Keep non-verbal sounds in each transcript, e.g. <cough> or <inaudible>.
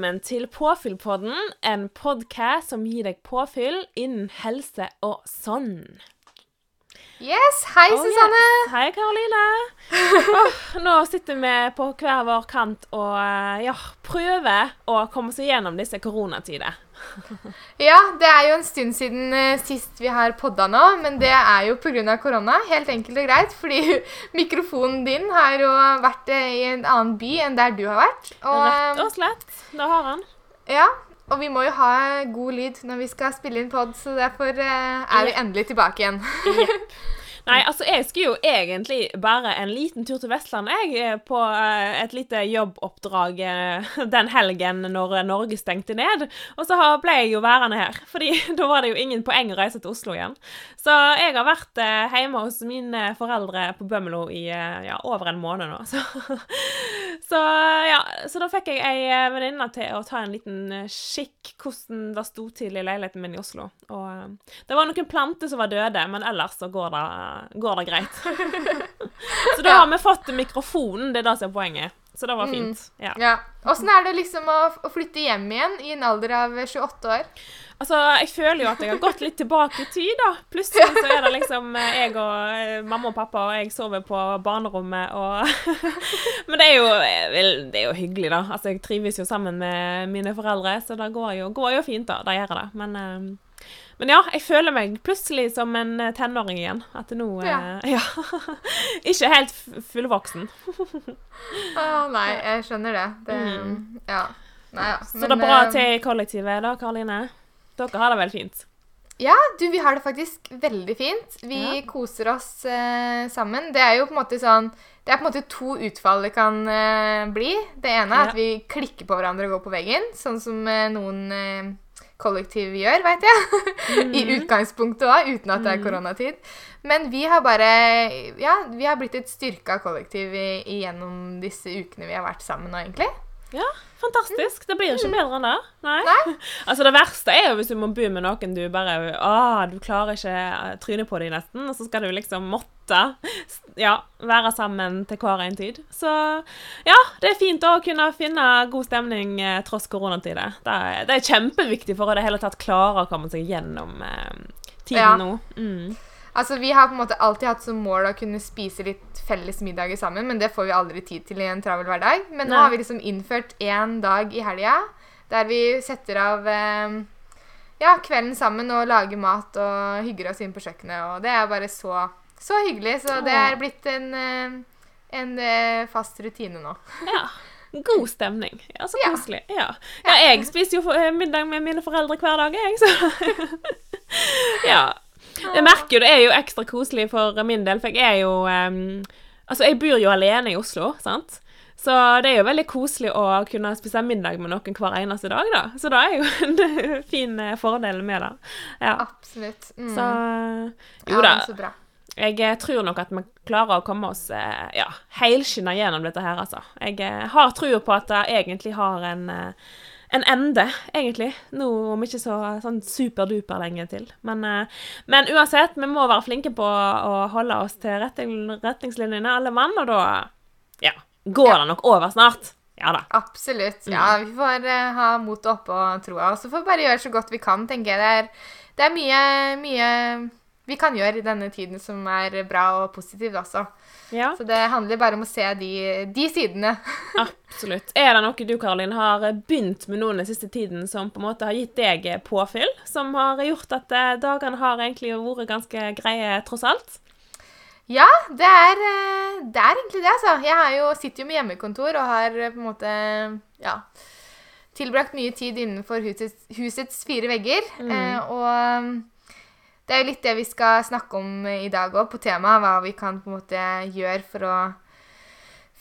velkommen til Påfyllpodden, en podkast som gir deg påfyll innen helse og sånn. Yes, Hei, Oh, Susanne. yes. Hei, Karoline. Oh, <laughs> nå sitter vi på hver vår kant og eh, ja, prøver å komme oss gjennom disse koronatider. <laughs> Ja, det er jo en stund siden uh, sist vi har podda nå, men det er jo pga. korona. Helt enkelt og greit. Fordi <laughs> mikrofonen din har jo vært uh, i en annen by enn der du har vært. Og, Rett og slett. Da har han. eh, ja, og vi må jo ha god lyd når vi skal spille inn pod, så derfor uh, er vi endelig tilbake igjen. <laughs> Nei, altså jeg skulle jo egentlig bare en liten tur til Vestlandet, jeg, eh, på eh, et lite jobboppdrag eh, <laughs> den helgen når Norge stengte ned. Og så ble jeg jo værende her, <laughs> fordi da var det jo ingen poeng å reise til Oslo igjen. Så jeg har vært hjemme hos mine foreldre på Bømlo i ja, over en måned nå. <laughs> Så, så ja, så da fikk jeg ei venninne til å ta en liten skikk kikk hvordan det sto til i leiligheten min i Oslo. Og det var noen planter som var døde, men ellers så går det, går det greit. <laughs> så da har vi fått mikrofonen, det er det som er poenget. Så det var fint. Ja. Ja. Åssen er det liksom å, å flytte hjem igjen i en alder av 28 år? Altså, jeg føler jo at jeg har gått litt tilbake i tid, da. Plutselig så er det liksom eh, jeg og eh, mamma og pappa, og jeg sover på barnerommet, og <laughs> Men det er, jo, eh, det er jo hyggelig, da. Altså, jeg trives jo sammen med mine foreldre, så det går jo, går jo fint, da. Det gjør det. Men, men ja, jeg føler meg plutselig som en eh, tenåring igjen. At nå eh, Ja. <laughs> <laughs> Ikke helt fullvoksen. <laughs> Å nei, jeg skjønner det. det Ja. Nei, ja. Mm. Så det er bra eh, til kollektivet, da, Karoline? Dere har det vel fint? Ja, du, vi har det faktisk veldig fint. Vi Ja. koser oss eh, sammen. Det er jo på en måte sånn Det er på en måte to utfall det kan eh, bli. Det ene er Ja. at vi klikker på hverandre og går på veggen, sånn som noen kollektiv gjør, veit jeg. <laughs> I utgangspunktet òg, uten at det er koronatid. Men vi har bare Ja, vi har blitt et styrka kollektiv i, gjennom disse ukene vi har vært sammen nå, egentlig. Ja, fantastisk. Det blir ikke bedre enn det. Nei. <laughs> Altså, det verste er jo hvis du må bo med noen du bare Å, du klarer ikke trynet på dem nesten, og så skal du liksom måtte ja, være sammen til hver en tid. Så ja, det er fint å kunne finne god stemning eh, tross koronatider. Det er, det er kjempeviktig for å det hele tatt klare å komme seg gjennom eh, tiden Ja. nå. Mm. Altså, Vi har på en måte alltid hatt som mål å kunne spise litt felles middager sammen, men det får vi aldri tid til i en travel hverdag. Men nå har vi liksom innført én dag i helga der vi setter av eh, ja, kvelden sammen og lager mat og hygger oss inn på kjøkkenet. Og det er bare så, så hyggelig. Så det er blitt en, eh, en eh, fast rutine nå. Ja. God stemning. Ja, så koselig. Ja. ja, jeg spiser jo eh, middag med mine foreldre hver dag, jeg, så <laughs> Ja. Jeg merker jo det er jo ekstra koselig for min del, for jeg er jo um, Altså, jeg bor jo alene i Oslo, sant? Så det er jo veldig koselig å kunne spise middag med noen hver eneste dag, da. Så det er jo <laughs> en fin eh, fordel med det. Ja. Absolutt. Mm. Så Jo da. Ja. Jeg eh, tror nok at vi klarer å komme oss eh, ja, helskinna gjennom dette her, altså. Jeg har trua på at det egentlig har en, en ende, egentlig. Nå om ikke så sånn superduper lenge til. Men, eh, men uansett, vi må være flinke på å holde oss til retning, retningslinjene, alle mann, og da ja, går det nok over snart. Ja da. Absolutt. Ja, vi får eh, ha motet oppe og troa. Og så får vi bare gjøre så godt vi kan, tenker jeg. Det er, det er mye, mye vi kan gjøre i denne tiden som er bra og positivt også. Ja, Så det handler bare om å se de, de sidene. <laughs> absolutt. Er det noe du, Karoline, har begynt med nå den siste tiden som på en måte har gitt deg påfyll? Som har gjort at eh, dagene har egentlig vært ganske greie, tross alt? Ja, det er, eh, det er egentlig det, altså. Jeg jo, sitter jo med hjemmekontor og har eh, på en måte ja, tilbrakt mye tid innenfor husets, husets fire vegger. Eh, og det er jo litt det vi skal snakke om i dag òg, på temaet. Hva vi kan på en måte gjøre for å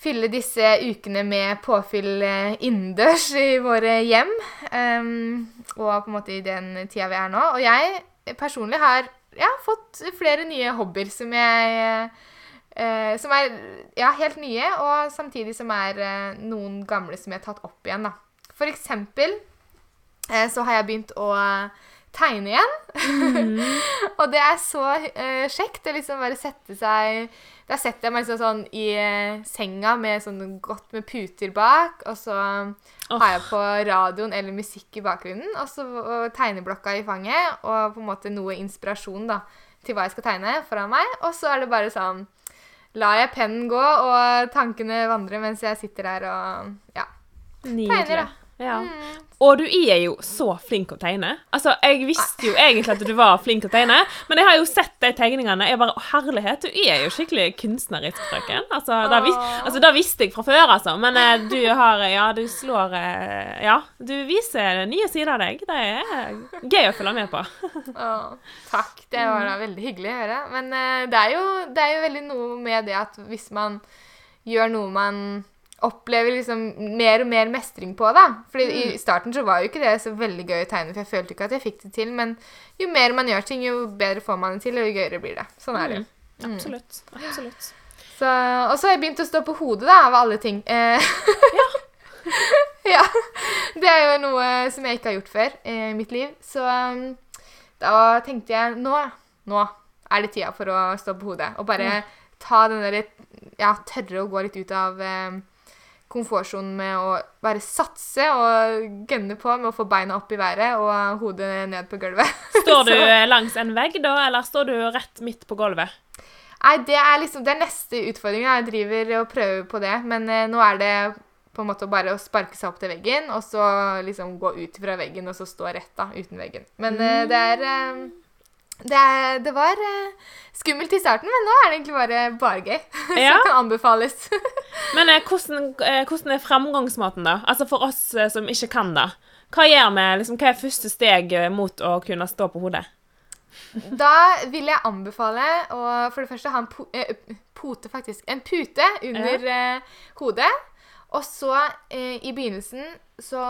fylle disse ukene med påfyll eh, innendørs i våre hjem. Um, og på en måte i den tida vi er nå. Og jeg personlig har ja, fått flere nye hobbyer som jeg uh, Som er ja, helt nye, og samtidig som er uh, noen gamle som jeg har tatt opp igjen. da. For eksempel uh, så har jeg begynt å tegne igjen. <laughs> og det er så uh, kjekt å liksom bare sette seg Da setter jeg meg liksom sånn i uh, senga med sånn godt med puter bak, og så oh. har jeg på radioen eller musikk i bakgrunnen, og så og tegneblokka i fanget, og på en måte noe inspirasjon da, til hva jeg skal tegne foran meg. Og så er det bare sånn Lar jeg pennen gå, og tankene vandre mens jeg sitter der og ja. Nydelig. Tegner, da. Ja. Mm. Og du er jo så flink å tegne. Altså, Jeg visste jo egentlig at du var flink å tegne, men jeg har jo sett de tegningene. Jeg bare, Herlighet, du er jo skikkelig kunstnerisk, frøken. Altså, det vis, altså, visste jeg fra før, altså. Men eh, du har Ja, du slår eh, Ja, du viser nye sider av deg. Det er gøy å følge med på. Å, takk. Det var da veldig hyggelig å høre. Men eh, det, er jo, det er jo veldig noe med det at hvis man gjør noe man opplever liksom mer og mer mestring på, da. Fordi i starten så var jo ikke det så veldig gøy å tegne, for jeg følte ikke at jeg fikk det til. Men jo mer man gjør ting, jo bedre får man det til, og jo gøyere blir det. Sånn er det. Mm. Absolutt. Absolutt. Så, og så har jeg begynt å stå på hodet, da, av alle ting. Eh, ja. <laughs> Det er jo noe som jeg ikke har gjort før eh, i mitt liv. Så um, da tenkte jeg nå, nå er det tida for å stå på hodet. Og bare ta den derre Ja, tørre å gå litt ut av eh, komfortsonen med å bare satse og gønne på med å få beina opp i været og hodet ned på gulvet. <laughs> Står du eh, langs en vegg, da, eller står du rett midt på gulvet? Nei, det er liksom det er neste utfordring. Jeg driver og prøver på det, men eh, nå er det på en måte bare å sparke seg opp til veggen, og så liksom gå ut fra veggen, og så stå rett da, uten veggen. Men eh, det er eh, det, det var uh, skummelt i starten, men nå er det egentlig bare, bare gøy. <laughs> Ja. det kan anbefales. <laughs> Men uh, hvordan, uh, hvordan er fremgangsmåten, da? Altså for oss som ikke kan det. Hva gjør vi? Liksom, hva er første steg mot å kunne stå på hodet? Da vil jeg anbefale å for det første ha en po pote, faktisk. En pute under hodet. Og så, i begynnelsen, så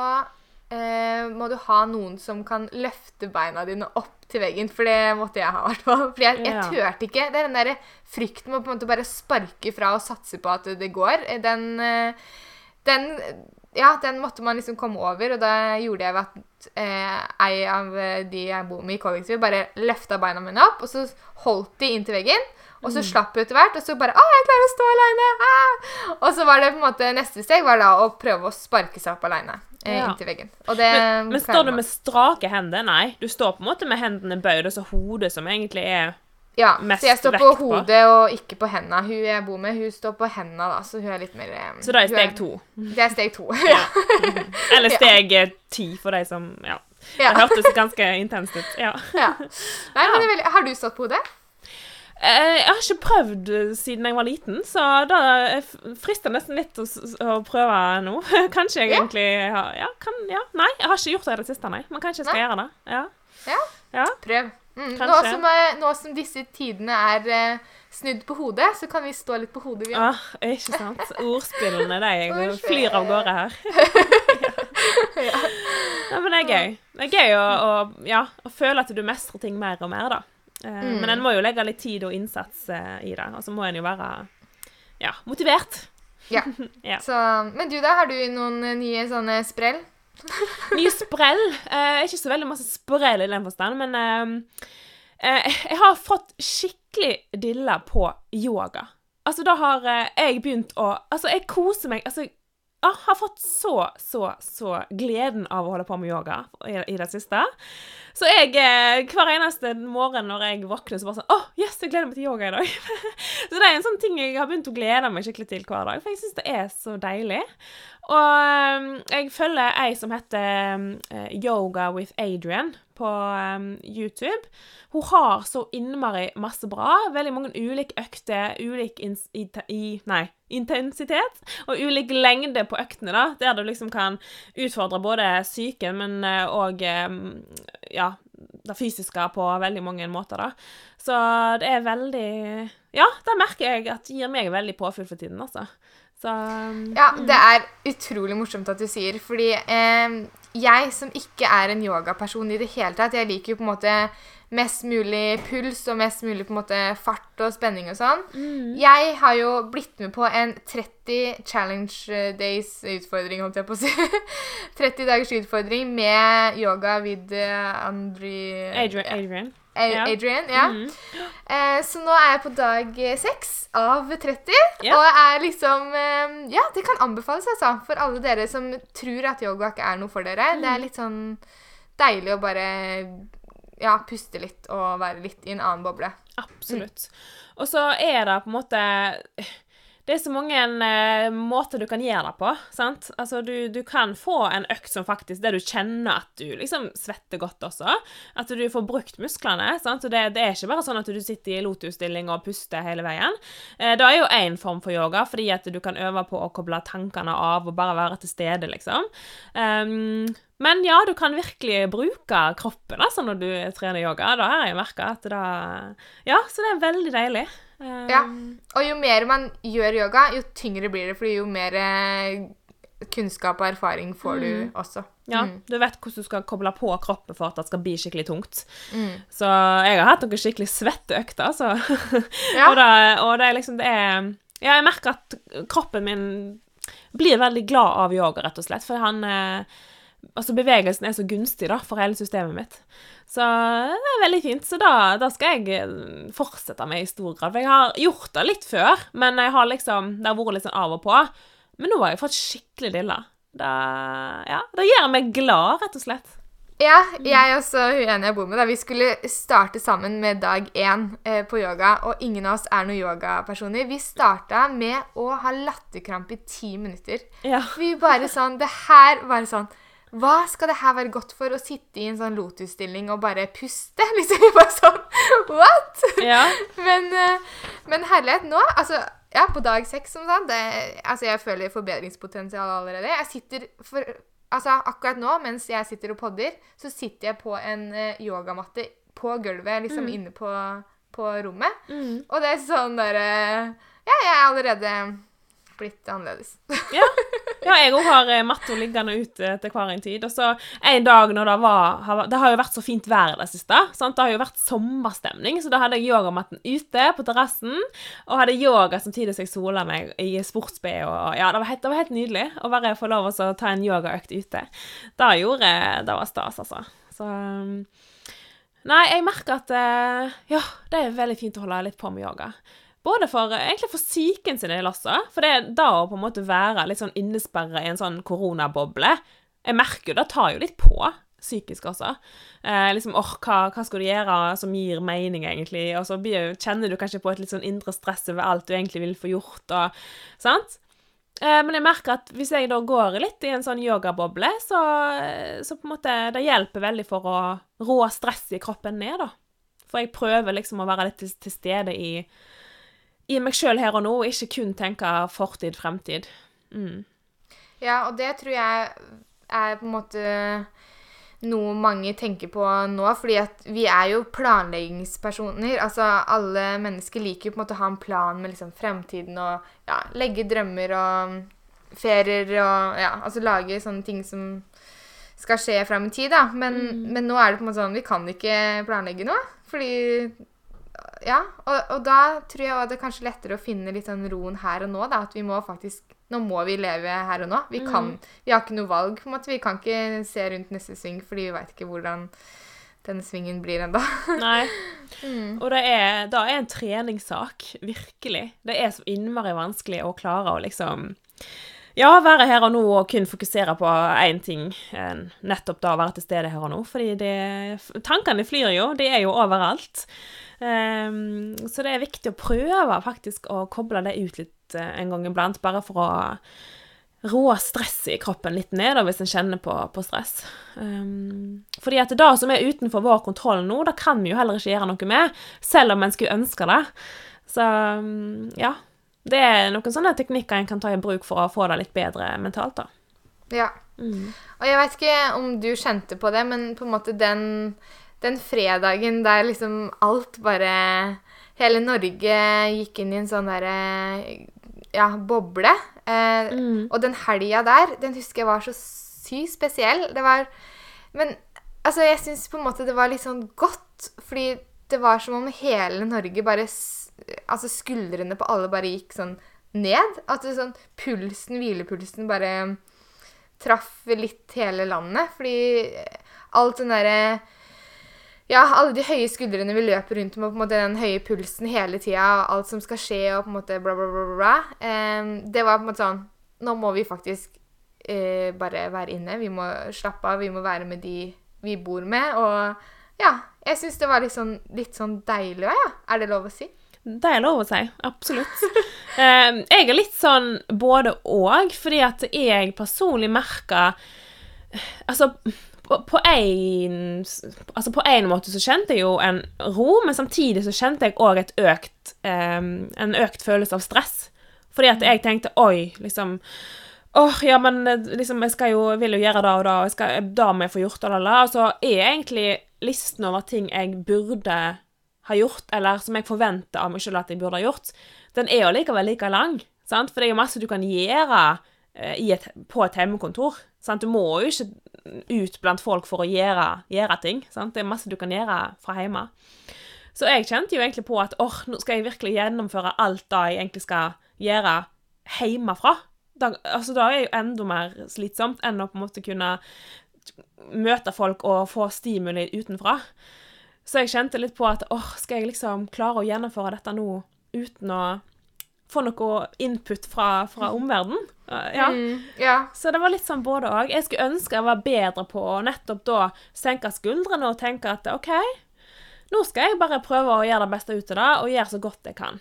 må du ha noen som kan løfte beina dine opp til veggen. For det måtte jeg ha, i hvert fall. For jeg, jeg turte ikke. Det er den derre frykten med å på en måte bare sparke fra og satse på at det går. Den, eh, den ja, den måtte man liksom komme over, og da gjorde jeg ved at eh, ei av de jeg bor med i kollektivet, bare løfta beina mine opp, og så holdt de inntil veggen. Og så slapp jeg etter hvert, og så bare 'Å, jeg klarer å stå aleine!' Ah! Og så var det på en måte neste steg var da å prøve å sparke seg opp aleine eh, Ja. inntil veggen. Det Men, men står du med strake hender? Nei. Du står på en måte med hendene bøyd, og så hodet som egentlig er Ja, mest så jeg står på på? hodet og ikke på hendene. Hun jeg bor med, hun står på hendene, da, så hun er litt mer eh, Så det er steg steg to. Det er steg to. <laughs> Ja. Eller <laughs> steg eh, ti, for de som Ja. Ja. Det hørtes ganske intenst ut. Ja. <laughs> ja. Nei, er veldig, har du stått på hodet? Eh, Jeg har ikke prøvd eh, siden jeg var liten, så da eh, frister nesten litt å, å prøve nå. <laughs> Kanskje jeg Ja. egentlig har ja, kan, ja. Nei, jeg har ikke gjort det i det siste, nei. Men kanskje jeg skal Nei. gjøre det. Ja. Ja. ja. Prøv. Mm. Nå, som, er, nå som disse tidene er eh, snudd på hodet, så kan vi stå litt på hodet, vi òg. Ah, ikke sant? Ordspillene, de <laughs> flyr av gårde her. <laughs> Ja. Ja, men det er gøy. Det er gøy å, å, ja, å føle at du mestrer ting mer og mer, da. Eh, Mm. Men en må jo legge litt tid og innsats eh, i det. Og så må en jo være ja, motivert. Ja. <laughs> Ja. Så, men du, da? Har du noen eh, nye sånne sprell? <laughs> nye sprell. Eh, ikke så veldig masse sprell i den forstand, men eh, eh, jeg har fått skikkelig dilla på yoga. Altså, da har jeg begynt å Altså, jeg koser meg. Altså, jeg har fått så, så, så gleden av å holde på med yoga i, i det siste. Så jeg, eh, hver eneste morgen når jeg våkner, så bare sånn Å, yes, jeg gleder meg til yoga i dag. <laughs> så det er en sånn ting jeg har begynt å glede meg skikkelig til hver dag, for jeg syns det er så deilig. Og um, jeg følger ei som heter eh, Yoga with Adrian på um, YouTube. Hun har så innmari masse bra. Veldig mange ulike økter, ulik i, nei, intensitet og ulik lengde på øktene, da, der du liksom kan utfordre både psyken, men òg ja, det fysiske på veldig mange måter, da. Så det er veldig Ja, det merker jeg at gir meg veldig påfyll for tiden, altså. Så um, Ja, det er utrolig morsomt at du sier, fordi eh, jeg som ikke er en yogaperson i det hele tatt, jeg liker jo på en måte mest mulig puls og mest mulig på en måte fart og spenning og sånn. Jeg har jo blitt med på en 30 challenge days-utfordring, holdt jeg på å si. <laughs> 30 dagers utfordring med yoga with uh, Andri Adrian, Adrian. Ja. Adrian. ja. Mm. Eh, så nå er jeg på dag eh, seks av 30, Yeah. og er liksom eh, Ja, det kan anbefales, altså. For alle dere som tror at yoga ikke er noe for dere. Det Mm. er litt sånn deilig å bare ja, puste litt og være litt i en annen boble. Absolutt. Og så er det på en måte Det er så mange uh, måter du kan gjøre det på. sant? Altså, du, du kan få en økt som faktisk Der du kjenner at du liksom svetter godt også. At du får brukt musklene. sant? Og det, det er ikke bare sånn at du sitter i lotusstilling og puster hele veien. Uh, det er jo én form for yoga, fordi at du kan øve på å koble tankene av og bare være til stede, liksom. Um, men ja, du kan virkelig bruke kroppen altså, når du trener yoga. Da har jeg merka at det Ja, så det er veldig deilig. Um, Ja. Og jo mer man gjør yoga, jo tyngre blir det, fordi jo mer eh, kunnskap og erfaring får du også. Ja, Mm. Du vet hvordan du skal koble på kroppen for at det skal bli skikkelig tungt. Mm. Så jeg har hatt noen skikkelig svette økter, altså. <laughs> Ja. og, og det er liksom det er Ja, jeg merker at kroppen min blir veldig glad av yoga, rett og slett. For han eh, Altså, bevegelsen er så gunstig da, for hele systemet mitt. Så det er veldig fint. Så da, da skal jeg eh, fortsette med i stor grad. For jeg har gjort det litt før, men jeg har liksom, det har vært litt sånn av og på. Men nå har jeg fått skikkelig dilla. Det, ja, det gjør meg glad, rett og slett. Ja, jeg også, hun ene jeg bor med, da, vi skulle starte sammen med dag én eh, på yoga, og ingen av oss er noen yogapersoner. Vi starta med å ha latterkrampe i ti minutter. Ja. Vi bare sånn Det her var sånn Hva skal det her være godt for? Å sitte i en sånn lotusstilling og bare puste? <laughs> Liksom bare sånn What? Ja. Men, eh, men herlighet, nå Altså, ja, på dag seks, som sagt det, Altså, jeg føler forbedringspotensial allerede. Jeg sitter for Altså, akkurat nå, mens jeg sitter og podder, så sitter jeg på en eh, yogamatte på gulvet, liksom inne på, på rommet. Mm. Og det er sånn derre Ja, jeg er allerede blitt annerledes. <laughs> Ja, ja jeg òg har eh, matta liggende ute til hver en tid. Og så en dag når det var Det har jo vært så fint vær i det siste. Sant? Det har jo vært sommerstemning, så da hadde jeg yogamatten ute på terrassen. Og hadde yoga samtidig som jeg sola meg i sports-BH. Ja, det var, helt, det var helt nydelig å bare få lov å ta en yogaøkt ute. Det gjorde Det var stas, altså. Så um, Nei, jeg merker at eh, Ja, det er veldig fint å holde litt på med yoga. Både for, egentlig for psyken sin del også. For det da å på en måte være litt sånn innesperra i en sånn koronaboble Jeg merker jo det tar jo litt på psykisk også. Eh, liksom, or, hva, hva skal du gjøre som gir mening, egentlig? Og så blir, kjenner du kanskje på et litt sånn indre stress over alt du egentlig vil få gjort, og Sant? Eh, men jeg merker at hvis jeg da går litt i en sånn yogaboble, så, så på en måte Det hjelper veldig for å rå stresset i kroppen ned, da. For jeg prøver liksom å være litt til, til stede i, i meg sjøl her og nå, og ikke kun tenke fortid, fremtid. Mm. Ja, og det tror jeg er på en måte noe mange tenker på nå, fordi at vi er jo planleggingspersoner. Altså, alle mennesker liker jo på en måte å ha en plan med liksom fremtiden og ja, legge drømmer og ferier og ja, altså lage sånne ting som skal skje fram i tid, da. Men, men nå er det på en måte sånn Vi kan ikke planlegge noe, fordi Ja. Og, og da tror jeg det er kanskje lettere å finne litt den roen her og nå, da. At vi må faktisk Nå må vi leve her og nå. Vi kan Vi har ikke noe valg, på en måte. Vi kan ikke se rundt neste sving, fordi vi veit ikke hvordan denne svingen blir ennå. <laughs> Nei. Og det er, det er en treningssak, virkelig. Det er så innmari vanskelig å klare å liksom ja, være her og nå og kun fokusere på én ting, nettopp da være til stede her og nå. Fordi det, tankene flyr jo, de er jo overalt. Ehm, så det er viktig å prøve faktisk å koble det ut litt uh, en gang iblant, bare for å roe stresset i kroppen litt ned da, hvis en kjenner på, på stress. Um, fordi at det som er utenfor vår kontroll nå, det kan vi jo heller ikke gjøre noe med, selv om en skulle ønske det. Så um, ja. Det er noen sånne teknikker en kan ta i bruk for å få det litt bedre mentalt, da. Ja. Mm. Og jeg vet ikke om du kjente på det, men på en måte den, den fredagen der liksom alt bare Hele Norge gikk inn i en sånn derre ja, boble. Eh, Mm. Og den helga der, den husker jeg var så sykt spesiell. Det var Men altså, jeg syns på en måte det var litt sånn godt, fordi det var som om hele Norge bare Altså skuldrene på alle bare gikk sånn ned. At det sånn pulsen, hvilepulsen, bare traff litt hele landet. Fordi alt den derre ja, alle de høye skuldrene vi løper rundt med, på en måte den høye pulsen hele tida, og alt som skal skje, og på en måte bla, bla, bla, bla, bla. Det var på en måte sånn Nå må vi faktisk eh, bare være inne. Vi må slappe av. Vi må være med de vi bor med. Og ja, jeg syns det var litt sånn, litt sånn deilig òg, ja. Er det lov å si? Det er lov å si. Absolutt. <laughs> Eh, jeg er litt sånn både og, fordi at jeg personlig merker Altså, på, én Altså, måte så kjente jeg jo en ro, men samtidig så kjente jeg òg et økt eh, En økt følelse av stress. Fordi at jeg tenkte oi, liksom Åh, ja, men eh, liksom, jeg skal jo, vil jo gjøre det og det, og jeg skal, da må jeg få gjort det, og det, og så er egentlig listen over ting jeg burde ha gjort, eller som jeg forventer av meg sjøl at jeg burde ha gjort, den er jo likevel like lang, sant? For det er jo masse du kan gjøre eh, et, på et hjemmekontor, sant? Du må jo ikke ut blant folk for å gjøre, gjøre ting, sant? Det er masse du kan gjøre fra hjemme. Så jeg kjente jo egentlig på at åh, nå skal jeg virkelig gjennomføre alt det jeg egentlig skal gjøre hjemmefra. Da, altså, da er jo enda mer slitsomt enn å på en måte kunne møte folk og få stimuli utenfra. Så jeg kjente litt på at åh, skal jeg liksom klare å gjennomføre dette nå uten å få noe input fra, fra omverdenen? Uh, Ja. Mm, ja. Så det var litt sånn både og. Jeg skulle ønske jeg var bedre på å nettopp da senke skuldrene og tenke at OK, nå skal jeg bare prøve å gjøre det beste ut av det, og gjøre så godt jeg kan.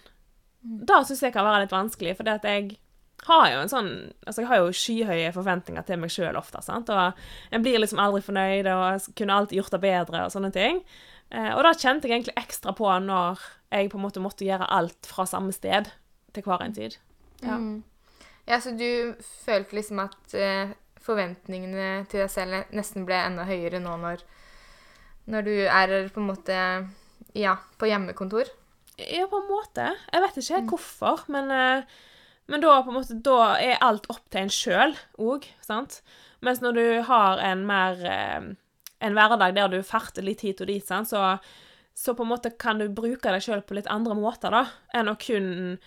Da syns jeg kan være litt vanskelig, for jeg har jo en sånn Altså, jeg har jo skyhøye forventninger til meg sjøl ofte, sant, og jeg blir liksom aldri fornøyd, og jeg kunne alltid gjort det bedre, og sånne ting. Eh, og da kjente jeg egentlig ekstra på når jeg på en måte måtte gjøre alt fra samme sted til hver en tid. Ja. Mm. ja, så du følte liksom at eh, forventningene til deg selv nesten ble enda høyere nå når, når du er på en måte ja, på hjemmekontor? Ja, på en måte. Jeg vet ikke helt hvorfor, men, eh, men da, måte, da er alt opp til en sjøl òg, sant? Mens når du har en mer eh, en hverdag der du farter litt hit og dit, sant? Så, så på en måte kan du bruke deg sjøl på litt andre måter da, enn å kun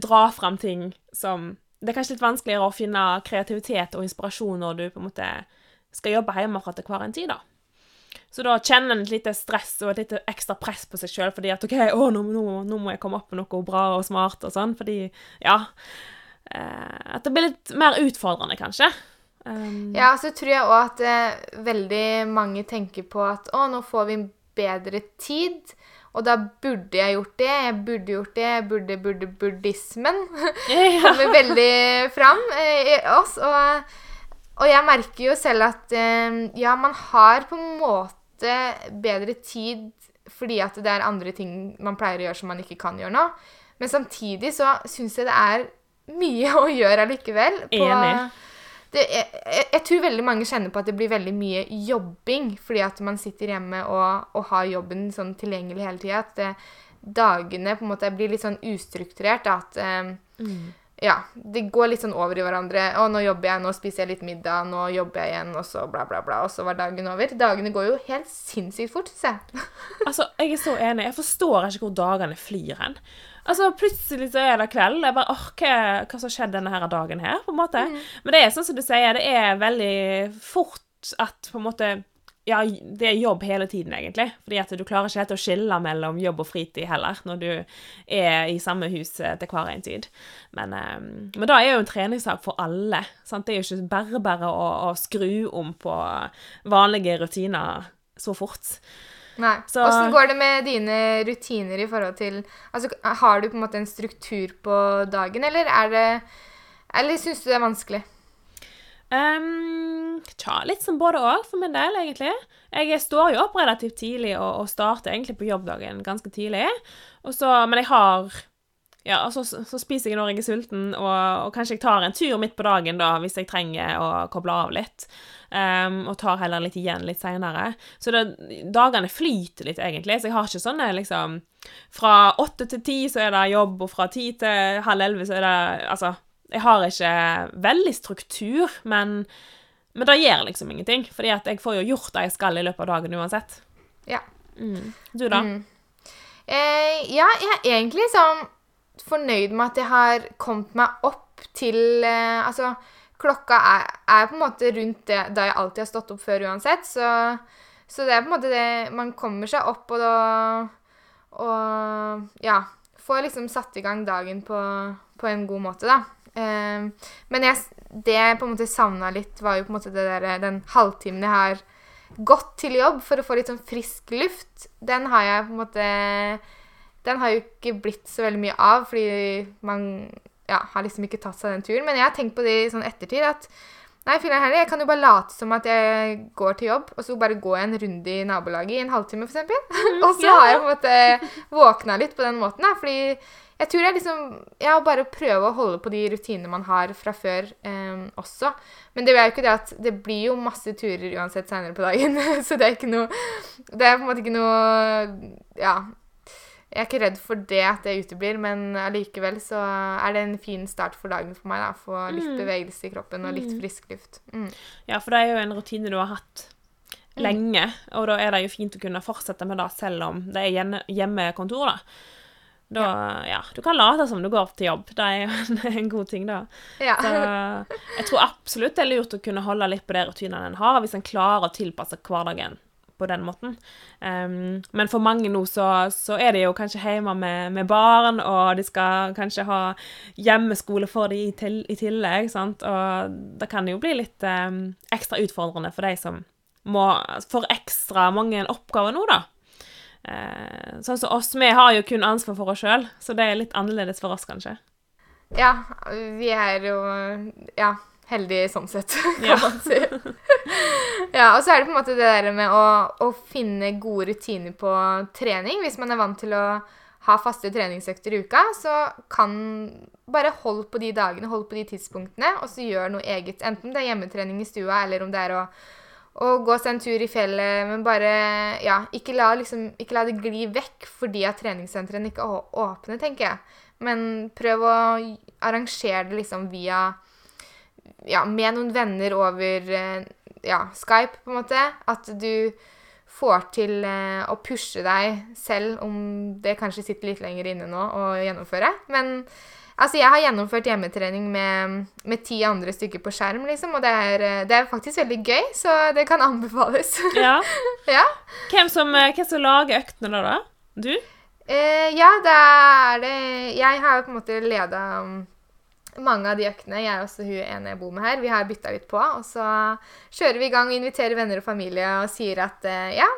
dra fram ting som Det er kanskje litt vanskeligere å finne kreativitet og inspirasjon når du på en måte skal jobbe hjemmefra til hver en tid, da. Så da kjenner en et lite stress og et lite ekstra press på seg sjøl fordi at OK, å, nå, nå, nå må jeg komme opp med noe bra og smart og sånn, fordi Ja. Eh, at det blir litt mer utfordrende, kanskje. Um, Ja, så tror jeg òg at eh, veldig mange tenker på at å, nå får vi bedre tid, og da burde jeg gjort det, jeg burde gjort det, jeg burde, burde, buddhismen <laughs> kommer veldig fram eh, i oss. Og, og jeg merker jo selv at eh, ja, man har på en måte bedre tid fordi at det er andre ting man pleier å gjøre som man ikke kan gjøre nå. Men samtidig så syns jeg det er mye å gjøre allikevel. på- Enig. Det, jeg, jeg, tror veldig mange kjenner på at det blir veldig mye jobbing fordi at man sitter hjemme og, og har jobben sånn tilgjengelig hele tida. At det, dagene på en måte blir litt sånn ustrukturert. At eh, Mm. Ja, det går litt sånn over i hverandre. 'Å, nå jobber jeg, nå spiser jeg litt middag, nå jobber jeg igjen', og så bla, bla, bla. Og så var dagen over. Dagene går jo helt sinnssykt fort, syns <laughs> jeg. Altså, jeg er så enig. Jeg forstår ikke hvor dagene flyr hen. Altså, Plutselig så er det kveld. Jeg bare orker hva som har skjedd denne her dagen her. på en måte. Men det er sånn som du sier, det er veldig fort at på en måte Ja, det er jobb hele tiden, egentlig. Fordi at du klarer ikke helt å skille mellom jobb og fritid heller, når du er i samme hus eh, til hver en tid. Men, eh, men da er jo en treningssak for alle. sant? Det er jo ikke bare bare å, å skru om på vanlige rutiner så fort. Nei. Så- Åssen går det med dine rutiner i forhold til Altså, Har du på en måte en struktur på dagen, eller er det Eller syns du det er vanskelig? Um, tja, litt som både og, for min del, egentlig. Jeg står jo opp relativt tidlig og, og starter egentlig på jobbdagen ganske tidlig. Så, men jeg har Ja, altså, så, så spiser jeg når jeg er sulten, og, og kanskje jeg tar en tur midt på dagen da, hvis jeg trenger å koble av litt. Um, og tar heller litt igjen litt seinere. Så det, dagene flyter litt, egentlig. Så jeg har ikke sånne liksom Fra åtte til ti så er det jobb, og fra ti til halv elleve så er det Altså, jeg har ikke veldig struktur, men, men det gjør liksom ingenting. Fordi at jeg får jo gjort det jeg skal i løpet av dagen uansett. Ja. Mm. Du, da? Mm. Eh, ja, jeg er egentlig sånn fornøyd med at jeg har kommet meg opp til eh, Altså, klokka er, er på en måte rundt det da jeg alltid har stått opp før uansett, så, Så det er på en måte det Man kommer seg opp og da Og ja. Får liksom satt i gang dagen på, på en god måte, da. Eh, men jeg, det jeg på en måte savna litt, var jo på en måte det der, den halvtimen jeg har gått til jobb for å få litt sånn frisk luft. Den har jeg på en måte Den har jo ikke blitt så veldig mye av, fordi man ja, har liksom ikke tatt seg den turen. Men jeg har tenkt på det i sånn ettertid at Nei, heller, jeg kan jo bare late som at jeg går til jobb, og så bare går jeg en runde i nabolaget i en halvtime, f.eks. Mm, <laughs> og så ja. har jeg på en måte våkna litt på den måten, da, fordi jeg tror jeg liksom Ja, bare prøve å holde på de rutinene man har fra før eh, også. Men det er jo ikke det at det blir jo masse turer uansett seinere på dagen, <laughs> så det er ikke noe Det er på en måte ikke noe Ja. Jeg er ikke redd for det at det uteblir, men allikevel så er det en fin start for dagen for meg. da, Få litt mm. bevegelse i kroppen og litt mm. frisk luft. Mm. Ja, for det er jo en rutine du har hatt mm. lenge, og da er det jo fint å kunne fortsette med det selv om det er hjemmekontor, da. Da, ja. Du kan late som du går til jobb. Det er jo <laughs> en god ting, da. Ja. Så jeg tror absolutt det er lurt å kunne holde litt på de rutinene en har, hvis en klarer å tilpasse hverdagen på den måten. Um, men for mange nå så, så, er de jo kanskje hjemme med, med, barn, og de skal kanskje ha hjemmeskole for dem i, til, i tillegg. Sant? Og det kan jo bli litt um, ekstra utfordrende for de som må, får ekstra mange oppgaver nå, da. Uh, sånn som oss, vi har jo kun ansvar for oss sjøl, så det er litt annerledes for oss, kanskje. Ja, vi er jo Ja heldige sånn sett, <laughs> kan ja. man si. ja, og så er det på en måte det der med å, å, finne gode rutiner på trening. Hvis man er vant til å ha faste treningsøkter i uka, så kan bare hold på de dagene, hold på de tidspunktene, og så gjør noe eget. Enten det er hjemmetrening i stua, eller om det er å, å gå seg en tur i fjellet, men bare Ja, ikke la, liksom, ikke la det gli vekk fordi at treningssentrene ikke er åpne, tenker jeg. Men prøv å arrangere det liksom via ja, med noen venner over eh, ja, Skype, på en måte. At du får til eh, å pushe deg selv, om det kanskje sitter litt lenger inne nå å gjennomføre. Men altså, jeg har gjennomført hjemmetrening med, med ti andre stykker på skjerm, liksom, og det er, eh, det er, faktisk veldig gøy, så det kan anbefales. <laughs> ja. ja. Hvem, som, hvem som lager øktene da? da? Du? Eh, ja, det er det Jeg har på en måte leda mange av de øktene, jeg er også hun ene jeg bor med her, vi har bytta litt på. Og så kjører vi i gang og inviterer venner og familie og sier at eh, ja,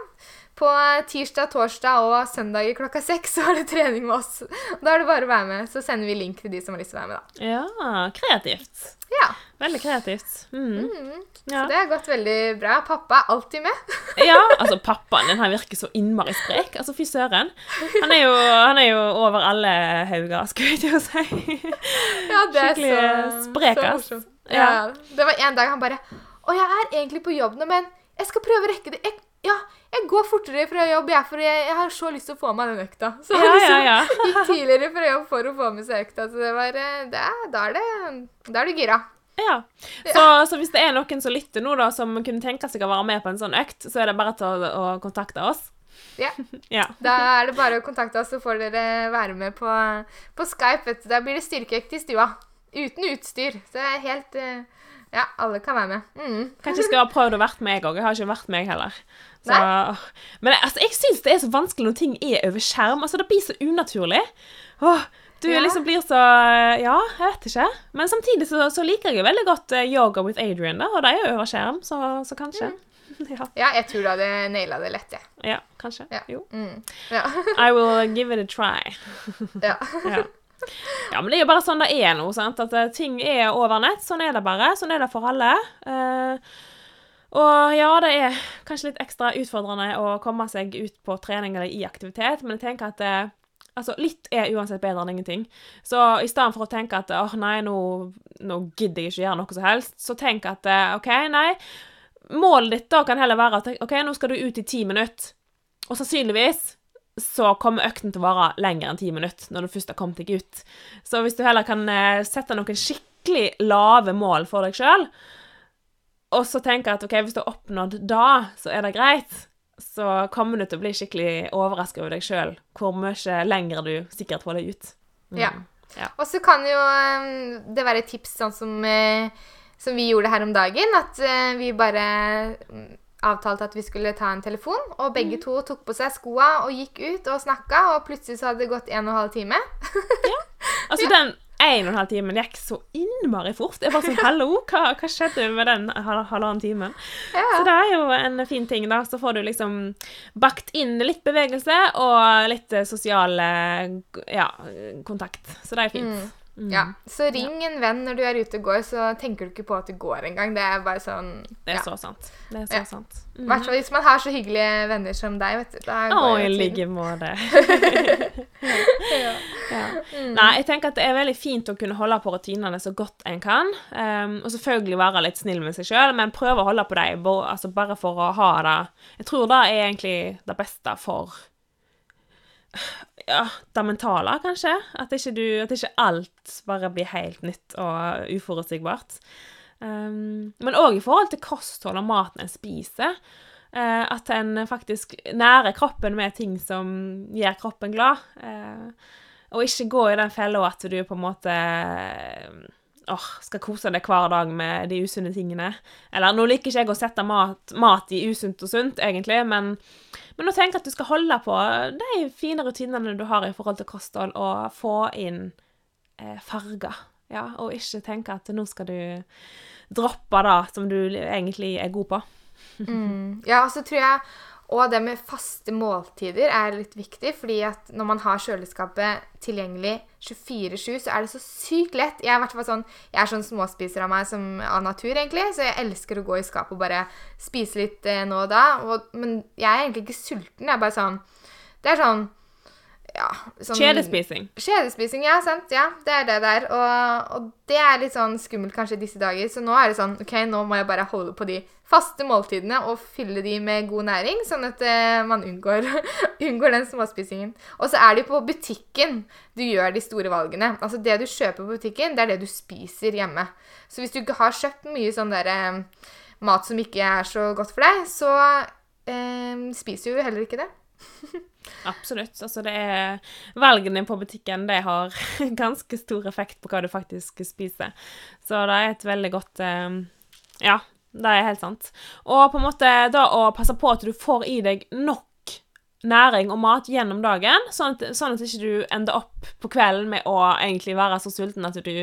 på tirsdag, torsdag og søndag klokka seks så er det trening med oss. Da er det bare å være med. Så sender vi link til de som har lyst til å være med, da. Ja, kreativt. Ja. Veldig kreativt. Mm. Mm. Ja. Så det har gått veldig bra. Pappa er alltid med. <laughs> ja, altså pappaen din han virker så innmari sprek. Altså fy søren. Han er jo, han er jo over alle hauger, skulle jeg til å si. ja, det er Skikkelig så, sprek, så morsomt. Ja. ja. Det var en dag han bare Å, jeg er egentlig på jobb nå, men jeg skal prøve å rekke det. Jeg, ja, jeg går fortere fra jobb, jeg, for jeg, jeg, har så lyst til å få meg den økta. Så ja, liksom, ja, ja. <laughs> gikk tidligere fra jobb for å få med seg økta. Så det var, eh, det, da, er det, da er du gira. Ja. Så, så, hvis det er noen som lytter nå, da, som kunne tenke seg å være med på en sånn økt, så er det bare til å, å kontakte oss. Ja. <laughs> ja. Da er det bare å kontakte oss, så får dere være med på, på Skype. Da blir det styrkeøkt i stua. Uten utstyr. Så det er helt uh, Ja, alle kan være med. Mm. Kanskje jeg skulle ha prøvd å vært med, jeg òg. Jeg har ikke vært med, heller. Så, men altså, jeg syns det er så vanskelig når ting er over skjerm. Altså, Det blir så unaturlig. Åh, du ja. liksom blir så Ja, jeg vet ikke. Men samtidig så, så liker jeg jo veldig godt uh, Yoga with Adrian, da, og det er jo over skjerm, så, så kanskje. Mm. <laughs> Ja. ja. jeg tror du hadde naila det lett, jeg. Ja. ja, kanskje. Ja. Jo. Mm. <laughs> I will give it a try. <laughs> ja. Ja, men det er jo bare sånn det er nå. sant? At uh, ting er over nett. Sånn er det bare. Sånn er det for alle. Uh, og ja, det er kanskje litt ekstra utfordrende å komme seg ut på trening eller i aktivitet, men jeg tenker at eh, Altså, litt er uansett bedre enn ingenting. Så i stedet for å tenke at åh, nei, nå, nå gidder jeg ikke gjøre noe som helst, så tenk at OK, nei. Målet ditt da kan heller være at OK, nå skal du ut i ti minutter. Og sannsynligvis så kommer økten til å vare lenger enn ti minutter når du først har kommet deg ut. Så hvis du heller kan eh, sette noen skikkelig lave mål for deg sjøl, og så tenker jeg at OK, hvis du har oppnådd da, så er det greit så kommer du til å bli skikkelig overraska over deg sjøl hvor mye lenger du sikkert får deg ut. Mm. Ja. ja. Og så kan jo um, det være et tips sånn som, uh, som vi gjorde her om dagen, at uh, vi bare avtalte at vi skulle ta en telefon, og begge to tok på seg skoa og gikk ut og snakka, og plutselig så hadde det gått en og en halv time. ja. <laughs> Altså, den en og en halv timen gikk så innmari fort. Jeg bare sånn Hallo, hva, hva skjedde med den hal- halvannen timen? Ja. Så det er jo en fin ting, da. Så får du liksom bakt inn litt bevegelse og litt eh, sosial eh, ja, kontakt. Så det er fint. Mm. Ja, Så ring en venn når du er ute og går, så tenker du ikke på at du går engang. Det er bare sånn Det er ja. så sant. Det er så Ja. sant. I Mm. hvert fall hvis man har så hyggelige venner som deg, vet du. Da Å, går i <laughs> det til. like måte. Ja. Ja. Nei, jeg tenker at det er veldig fint å kunne holde på rutinene så godt en kan. Um, og selvfølgelig være litt snill med seg sjøl, men prøve å holde på dem altså bare for å ha det Jeg tror det er egentlig det beste for ja, det mentale, kanskje. At ikke, du, at ikke alt bare blir helt nytt og uforutsigbart. Um, men òg i forhold til kosthold og maten en spiser. Uh, at en faktisk nærer kroppen med ting som gjør kroppen glad. Uh, og ikke gå i den fella at du på en måte åh, skal kose deg hver dag med de usunne tingene. Eller nå liker ikke jeg å sette mat, mat i usunt og sunt, egentlig, men, men å tenke at du skal holde på de fine rutinene du har i forhold til kosthold, og få inn eh, farger. Ja, og ikke tenke at nå skal du droppe det som du egentlig er god på. <laughs> Mm. Ja, så tror jeg og det med faste måltider er litt viktig, fordi at når man har kjøleskapet tilgjengelig 24-7, så er det så sykt lett. Jeg er, sånn, jeg er sånn småspiser av meg som, av natur, egentlig, så jeg elsker å gå i skapet og bare spise litt eh, nå og da. Og, men jeg er egentlig ikke sulten. Jeg er bare sånn Det er sånn ja, sånn, Kjedespising. Kjedespising, ja, sant. Ja, det er det der. Og, og det er litt sånn skummelt kanskje disse dager. Så nå er det sånn OK, nå må jeg bare holde på de faste måltidene og fylle de med god næring, sånn at eh, man unngår, <laughs> unngår den småspisingen. Og så er det jo på butikken du gjør de store valgene. Altså det du kjøper på butikken, det er det du spiser hjemme. Så hvis du ikke har kjøpt mye sånn der eh, mat som ikke er så godt for deg, så eh, spiser du heller ikke det. <laughs> Absolutt. Altså det er Valgene på butikken det har <laughs> ganske stor effekt på hva du faktisk spiser. Så det er et veldig godt eh, Ja, det er helt sant. Og på en måte da å passe på at du får i deg nok næring og mat gjennom dagen, sånn at, sånn at ikke du ender opp på kvelden med å egentlig være så sulten at du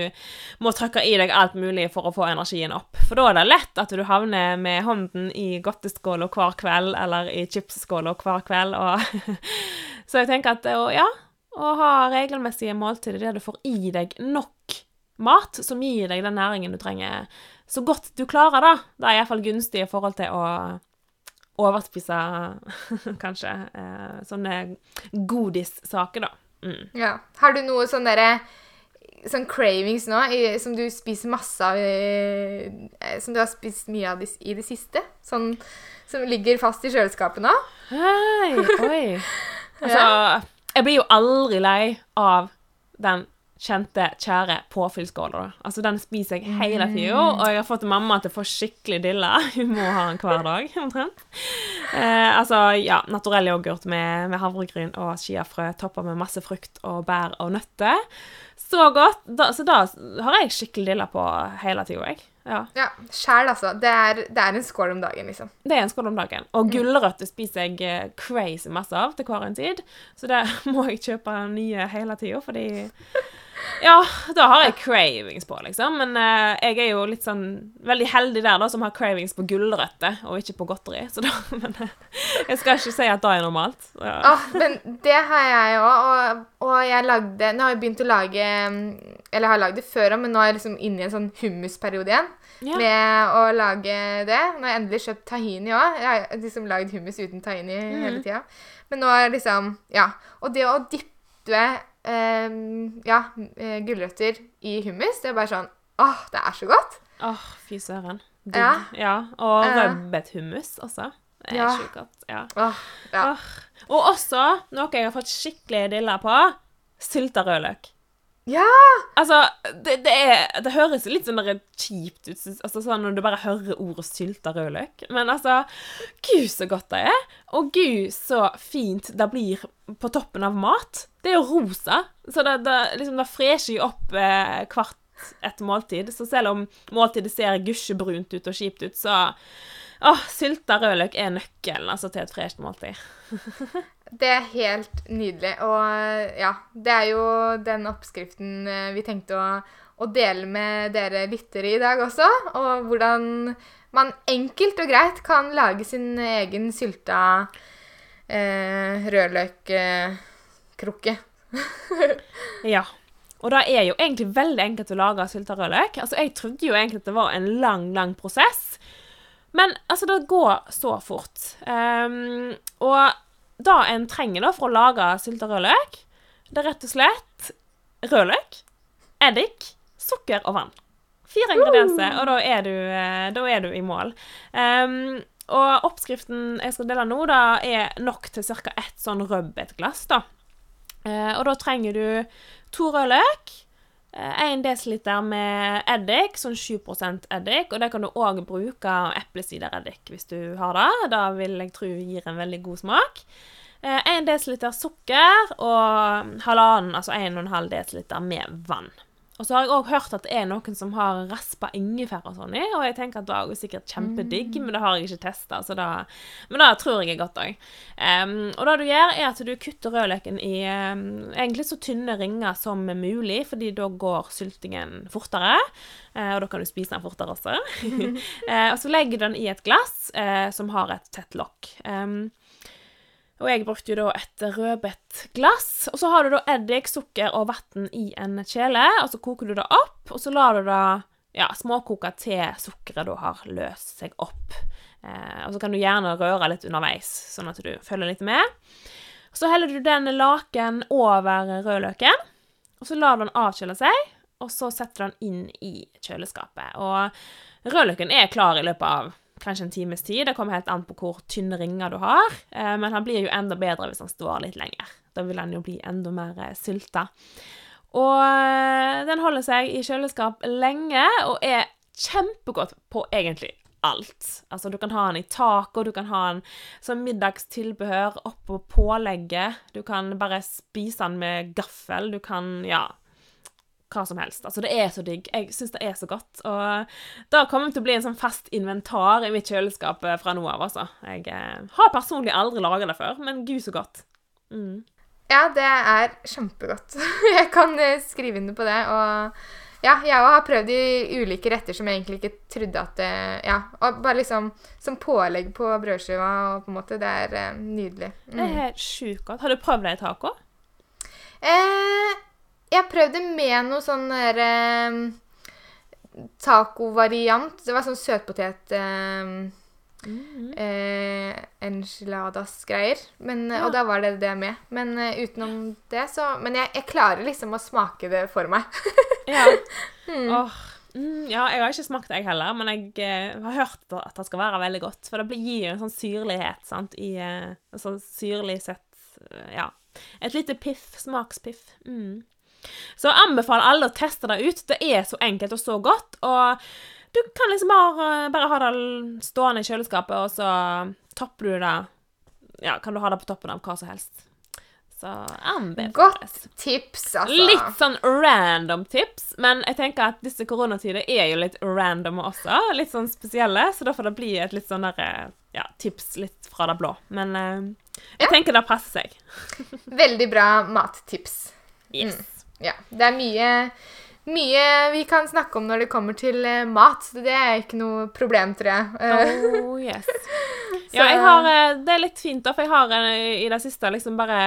må trykke i deg alt mulig for å få energien opp. For da er det lett at du havner med hånden i godteskåla hver kveld, eller i chipsskåla hver kveld, og <laughs> Så jeg tenker at å, ja, å ha regelmessige måltider der du får i deg nok mat som gir deg den næringen du trenger, så godt du klarer det, det er iallfall gunstig i forhold til å overspise <laughs> kanskje eh, sånne godissaker, da. Mm. Ja. Har du noe sånn derre Sånn cravings nå, i, som du spiser masse av eh, Som du har spist mye av i, i det siste? Sånn som ligger fast i kjøleskapet nå? Hei, oi. <laughs> Altså, jeg blir jo aldri lei av den kjente, kjære påfyllsskåla. Altså, den spiser jeg hele tida, og jeg har fått mamma til å få skikkelig dilla. <laughs> Hun må ha den hver dag, <laughs> omtrent. Eh, altså, ja, naturell yoghurt med, med havregryn og chiafrø toppa med masse frukt og bær og nøtter. Så godt. Da, så da har jeg skikkelig dilla på hele tida, jeg. Ja. Ja, Sjæl, altså. Det er, det er en skål om dagen, liksom. Det er en skål om dagen. Og gulrøtter spiser jeg eh, crazy masse av til hver en tid. Så det <laughs> må jeg kjøpe nye hele tida, fordi Ja, da har jeg cravings på, liksom. Men uh, jeg er jo litt sånn veldig heldig der, da, som har cravings på gulrøtter, og ikke på godteri. <laughs> Så da Men uh, jeg skal ikke si at det er normalt. Ja. Oh, men det har jeg òg, og, og jeg lagde Nå har jeg begynt å lage Eller jeg har lagd det før òg, men nå er jeg liksom inne i en sånn hummusperiode igjen. Ja. Med å lage det. Nå har jeg endelig kjøpt tahini òg. Jeg har liksom lagd hummus uten tahini Mm. hele tida. Men nå er liksom Ja. Og det å dyppe ja, eh, gulrøtter i hummus, det er bare sånn Åh, det er så godt. Åh, fy søren. Digg. Ja. ja. Og rødbethummus også. Det er Ja. sjukt godt. Ja. Åh, ja. Åh. Og også noe jeg har fått skikkelig dilla på. Sylta rødløk. Ja! Altså, det, det, er, det høres litt sånn kjipt ut altså sånn når du bare hører ordet sylta rødløk. Men altså Gud, så godt det er. Og gud, så fint det blir på toppen av mat. Det er jo rosa. Så det, det, liksom, det fresher jo opp eh, hvert et måltid. Så selv om måltidet ser gusjebrunt ut og kjipt ut, så Åh, sylta rødløk er nøkkelen altså, til et fresht måltid. <laughs> Det er helt nydelig. Og ja, det er jo den oppskriften eh, vi tenkte å, å dele med dere lyttere i dag også. Og hvordan man enkelt og greit kan lage sin egen sylta eh, rødløkkrukke. <laughs> Ja. Og det er jo egentlig veldig enkelt å lage sylta rødløk. Altså, jeg trodde jo egentlig at det var en lang, lang prosess. Men altså, det går så fort. Um, og det en trenger da for å lage sylta rødløk, det er rett og slett rødløk, eddik, sukker og vann. Fire ingredienser, og da er du, eh, da er du i mål. Um, og oppskriften jeg skal dele nå, da, er nok til ca. ett sånn rødbetglass. da. Uh, og da trenger du to rødløk, én uh, dl med eddik, sånn 7% eddik. Og det kan du òg bruke eplesidereddik hvis du har det. Da vil jeg tro gir en veldig god smak. Én uh, dl sukker og halvannen, altså 1,5 dl med vann. Og så har jeg òg hørt at det er noen som har raspa ingefær og sånn i, og jeg tenker at det er sikkert kjempedigg, mm. men det har jeg ikke testa, Men det tror jeg er godt òg. Um, og det du gjør, er at du kutter rødløken i um, egentlig så tynne ringer som mulig, fordi da går syltingen fortere. Uh, og da kan du spise den fortere også. uh, <laughs> og så legger du den i et glass uh, som har et tett lokk. Um, og jeg brukte jo da et rødbetglass. Og så har du da eddik, sukker og vann i en kjele. Og så koker du det opp, og så lar du det ja, småkoke til sukkeret da har løst seg opp. Eh, og så kan du gjerne røre litt underveis, sånn at du følger litt med. Så heller du den laken over rødløken, og så lar du den avkjøle seg. Og så setter du den inn i kjøleskapet. Og rødløken er klar i løpet av kanskje en times tid. Det kommer helt an på hvor tynne ringer du har. Eh, men han blir jo enda bedre hvis han står litt lenger. Da vil han jo bli enda mer eh, sylta. Og eh, den holder seg i kjøleskap lenge og er kjempegodt på egentlig alt. Altså, du kan ha den i taco, du kan ha den som middagstilbehør oppå pålegget. Du kan bare spise den med gaffel. Du kan Ja hva som helst. Altså, det er så digg. Jeg syns det er så godt. Og det kommer til å bli en sånn fast inventar i mitt kjøleskap eh, fra nå av, altså. Jeg eh, har personlig aldri laga det før, men gud så godt. Mm. Ja, det er kjempegodt. <laughs> jeg kan eh, skrive under på det. Og ja, jeg har prøvd i ulike retter som jeg egentlig ikke trodde at det Ja, og bare liksom som pålegg på brødskiva, og på en måte. Det er eh, nydelig. Mm. Det er helt sjukt godt. Har du prøvd det i taco? Eh, jeg prøvde med noe sånn derre eh, Taco-variant. Det var sånn søtpotet eh, mm eh, Enchiladas-greier. Ja. Og da var det det med. Men uh, utenom det, så Men jeg, jeg, klarer liksom å smake det for meg. ja. <laughs> Mm. Oh. Mm, ja, jeg har ikke smakt det, jeg heller, men jeg eh, har hørt at det skal være veldig godt. For det gir jo en sånn syrlighet, sant, i eh, sånn syrlig sett eh, Ja. Et lite piff. Smakspiff. Mm. Så jeg anbefaler alle å teste det ut. Det er så enkelt og så godt. Og du kan liksom bare, bare ha det stående i kjøleskapet, og så topper du det Ja, kan du ha det på toppen av hva som helst. Så anbefales. Godt tips, altså. Litt sånn random tips, men jeg tenker at disse koronatider er jo litt random også. Litt sånn spesielle, så da får det bli et litt sånn derre ja, tips litt fra det blå. Men eh, jeg ja. tenker det passer seg. Veldig bra mattips. Yes. Mm. Ja. Det er mye, mye vi kan snakke om når det kommer til mat. mat. Det er ikke noe problem, tror jeg. Oh, <laughs> yes. ja, jeg har, eh, det er litt fint, da, for jeg har eh, i det siste liksom bare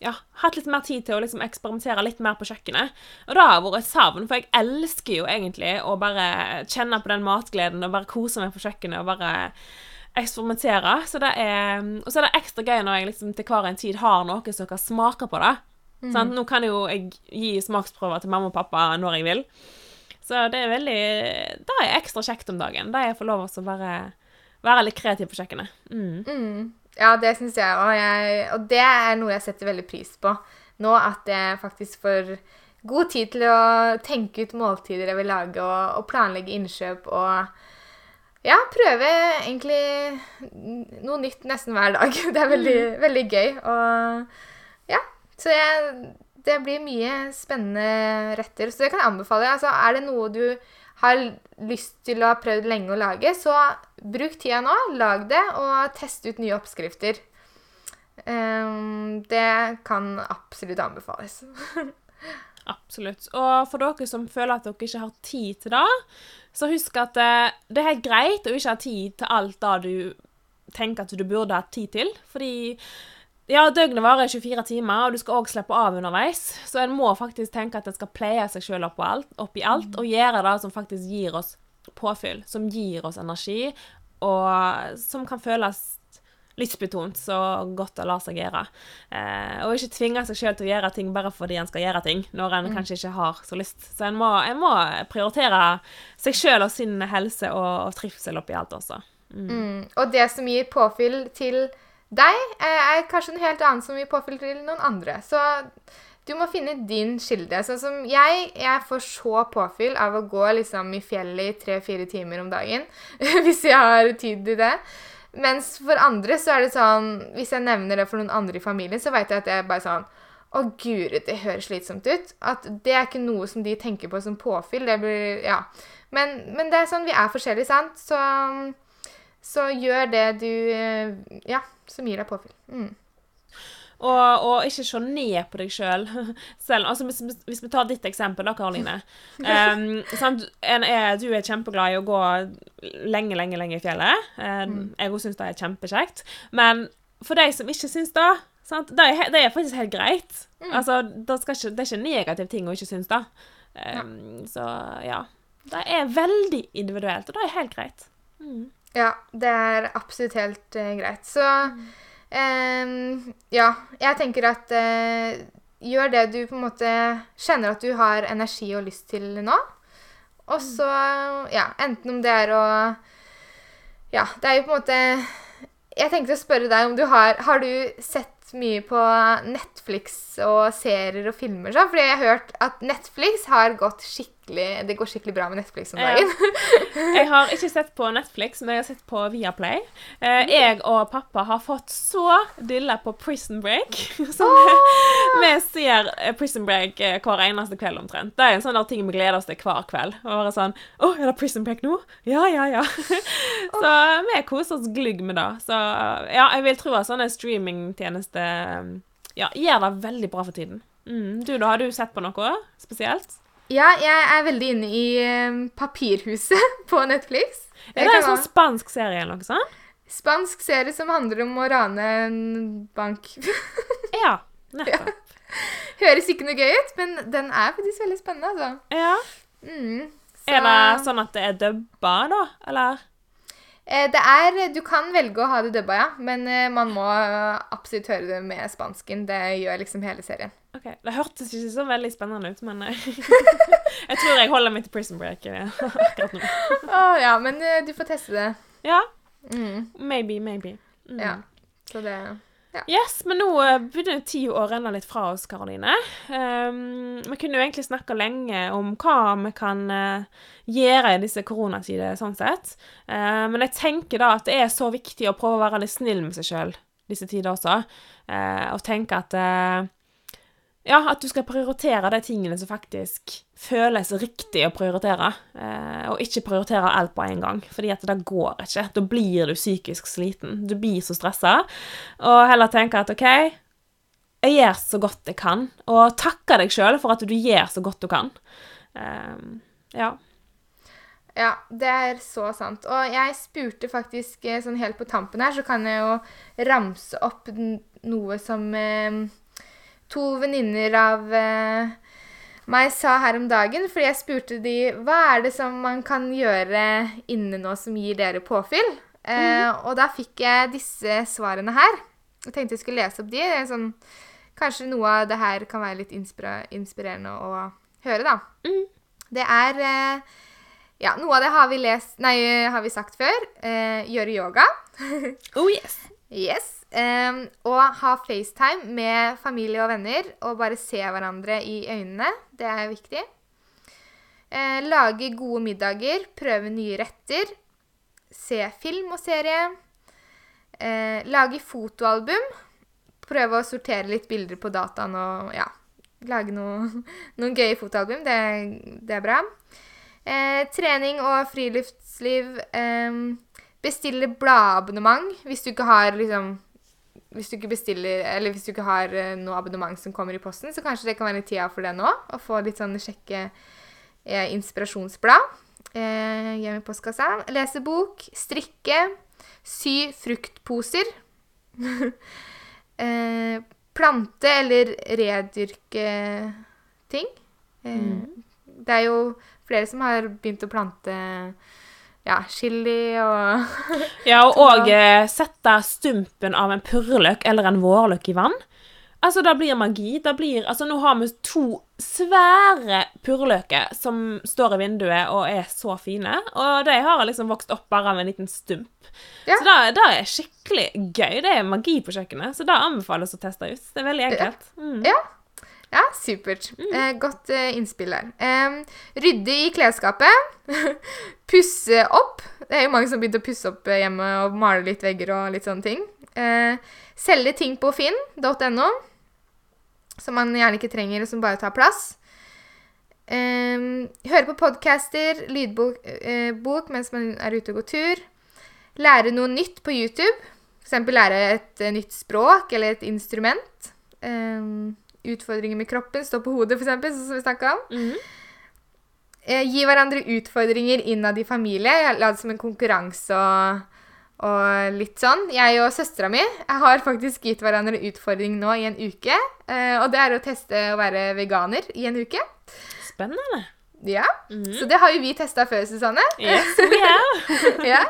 ja, hatt litt mer tid til å liksom eksperimentere litt mer på kjøkkenet. Og det har vært et savn, for jeg elsker jo egentlig å bare kjenne på den matgleden og bare kose meg på kjøkkenet og bare eksperimentere. Så det er, og så er det ekstra gøy når jeg liksom til hver en tid har noe som kan smake på det. Mm. Nå kan jo jeg gi smaksprøver til mamma og pappa når jeg vil. Så det er veldig Det er ekstra kjekt om dagen. Da jeg får lov til å være, være litt kreativ på kjøkkenet. Mm. Mm. Ja, det syns jeg òg. Og det er noe jeg setter veldig pris på nå, at jeg faktisk får god tid til å tenke ut måltider jeg vil lage, og, og planlegge innkjøp og ja, prøve egentlig noe nytt nesten hver dag. <laughs> Det er veldig, mm. veldig gøy. Og så jeg, det blir mye spennende retter. Så det kan jeg anbefale. Altså, er det noe du har lyst til å ha prøvd lenge å lage, så bruk tida nå. Lag det, og test ut nye oppskrifter. Um, det kan absolutt anbefales. <laughs> Absolutt. Og for dere som føler at dere ikke har tid til det, så husk at eh, det er helt greit å ikke ha tid til alt det du tenker at du burde ha tid til. Fordi ja, døgnet varer 24 timer, og du skal òg slippe av underveis. Så en må faktisk tenke at en skal pleie seg sjøl opp, opp, i alt, og gjøre det som faktisk gir oss påfyll, som gir oss energi, og som kan føles lystbetont, så godt å la seg gjøre. Eh, og ikke tvinge seg sjøl til å gjøre ting bare fordi en skal gjøre ting, når en mm. kanskje ikke har så lyst. Så en må, en må prioritere seg sjøl og sin helse og, og trivsel oppi alt også. Mm. Mm. Og det som gir påfyll til deg, er kanskje noe helt annet som vil påfylle til noen andre. Så du må finne din kilde. Sånn som jeg, jeg får så påfyll av å gå liksom i fjellet i tre-fire timer om dagen. <laughs> hvis jeg har tid til det. Mens for andre så er det sånn Hvis jeg nevner det for noen andre i familien, så vet jeg at det er bare sånn Å, guri, det høres slitsomt ut. At det er ikke noe som de tenker på som påfyll. Det blir Ja. Men, men det er sånn Vi er forskjellige, sant? Så, så gjør det du Ja, som gir deg påfyll. Mm. Og, og, ikke se ned på deg sjøl. Selv. <laughs> selv altså, hvis, hvis, vi tar ditt eksempel, da, Karoline. <laughs> Um, er, du er kjempeglad i å gå lenge, lenge, lenge i fjellet. Um, jeg òg syns det er kjempekjekt. Men for de som ikke syns det, sant? Det, er, det er faktisk helt greit. Mm. Altså, det, ikke, det, er ikke negativ ting å ikke synes det. Um, så ja. Det er veldig individuelt, og det er helt greit. Mm. Ja, det er absolutt helt uh, greit. Så mm. Um, ja, jeg tenker at uh, gjør det du på en måte kjenner at du har energi og lyst til nå. Og så, ja, enten om det er å Ja, det er jo på en måte Jeg tenkte å spørre deg om du har Har du sett mye på Netflix og serier og filmer sånn? Fordi jeg har hørt at Netflix har gått skikkelig Det går skikkelig bra med Netflix om dagen. Ja. <laughs> jeg har ikke sett på Netflix, men jeg har sett på Viaplay. Eh, mm. jeg og pappa har fått så dille på Prison Break. <laughs> Så oh! vi, ser eh, Prison Break eh, hver eneste kveld omtrent. Det er en sånn ting vi gleder oss til hver kveld. Og bare sånn Å, er det Prison Break nå? Ja, ja, ja. <laughs> så vi koser oss glugg med det. Så ja, jeg vil tro at sånne streamingtjenester ja, gjør det veldig bra for tiden. Mm. Du da, Har du sett på noe spesielt? Ja, jeg er veldig inne i um, Papirhuset <laughs> på Netflix. Er det en sånn spansk serie eller noe sånt? Spansk serie som handler om å rane en bank. <laughs> ja, nettopp. Ja. Høres ikke noe gøy ut, men den er faktisk veldig spennende, altså. Ja. Mm, så... Er det sånn at det er dubba, da, eller? Eh, det er Du kan velge å ha det dubba, ja, men eh, man må absolutt høre det med spansken. Det gjør liksom hele serien. Ok, Det hørtes ikke så veldig spennende ut, men eh, <laughs> jeg tror jeg holder meg til Prison Break <laughs> akkurat nå. oh, ja, men du får teste det. Ja. Mm. Maybe, maybe. Mm. Ja, så det ja. Yes, men nå eh, begynner tida å renne litt fra oss, Karoline. Um, vi kunne jo egentlig snakka lenge om hva vi kan uh, gjøre i disse koronatider, sånn sett. Uh, men jeg tenker da at det er så viktig å prøve å være litt snill med seg sjøl disse tider også. Uh, og tenke at ja, at du skal prioritere de tingene som faktisk føles riktig å prioritere, eh, og ikke prioritere alt på en gang, fordi at det går ikke. Da blir du psykisk sliten. Du blir så stressa. Og heller tenke at OK, jeg gjør så godt jeg kan, og takke deg sjøl for at du gjør så godt du kan. Eh, ja. Ja, det er så sant. Og jeg spurte faktisk eh, sånn helt på tampen her, så kan jeg jo ramse opp noe som eh, to venninner av eh, meg sa her om dagen, fordi jeg spurte de hva er det som man kan gjøre inne nå som gir dere påfyll. Eh, mm. Og da fikk jeg disse svarene her. Jeg tenkte jeg skulle lese opp de. Sånn, kanskje noe av det her kan være litt inspirerende å høre, da. Mm. Det er eh, Ja, noe av det har vi lest Nei, har vi sagt før. Eh, gjøre yoga. <laughs> oh yes. Yes. Um, og ha FaceTime med familie og venner og bare se hverandre i øynene. Det er viktig. Uh, lage gode middager, prøve nye retter. Se film og serie. Uh, lage fotoalbum. Prøve å sortere litt bilder på dataen og ja, lage noe, <laughs> noen gøye fotoalbum. Det, det er bra. Eh, trening og friluftsliv. Eh, bestille bladabonnement hvis du ikke har liksom hvis du ikke bestiller, eller hvis du ikke har eh, noe abonnement som kommer i posten, så kanskje det kan være tida for det nå. Å få litt sånn sjekke eh, inspirasjonsblad eh, hjemme i postkassa. Lese bok, strikke, sy fruktposer. <laughs> eh, plante eller redyrke ting. Eh, Det er jo flere som har begynt å plante ja, chili og <laughs> Ja, og òg eh, sette stumpen av en purreløk eller en vårløk i vann. Altså, det blir magi. Det blir, altså, nå har vi to svære purreløker som står i vinduet og er så fine. Og de har liksom vokst opp bare av en liten stump. Ja. Så det, det er skikkelig gøy. Det er magi på kjøkkenet. Så det anbefales å teste ut. Det er veldig enkelt. Mm. Ja. Ja, supert. Eh, godt eh, innspill der. Rydde i klesskapet. <laughs> pusse opp. Det er jo mange som begynte å pusse opp eh, hjemme og male litt vegger og litt sånne ting. Eh, selge ting på finn.no som man gjerne ikke trenger, og som bare tar plass. Høre på podcaster, lydbok bok mens man er ute og går tur. Lære noe nytt på YouTube. F.eks. lære et nytt språk eller et instrument. Eh, utfordringer med kroppen, stå på hodet, f.eks., sånn som vi snakka om. Mhm. Eh, gi hverandre utfordringer innad i familie. Jeg La det som en konkurranse og, og litt sånn. Jeg og søstera mi jeg har faktisk gitt hverandre utfordring nå i en uke. Eh, og det er å teste å være veganer i en uke. Spennende. Ja, Mhm. Så det har jo vi testa før, Susanne. Yes, <laughs> we have. <laughs> ja.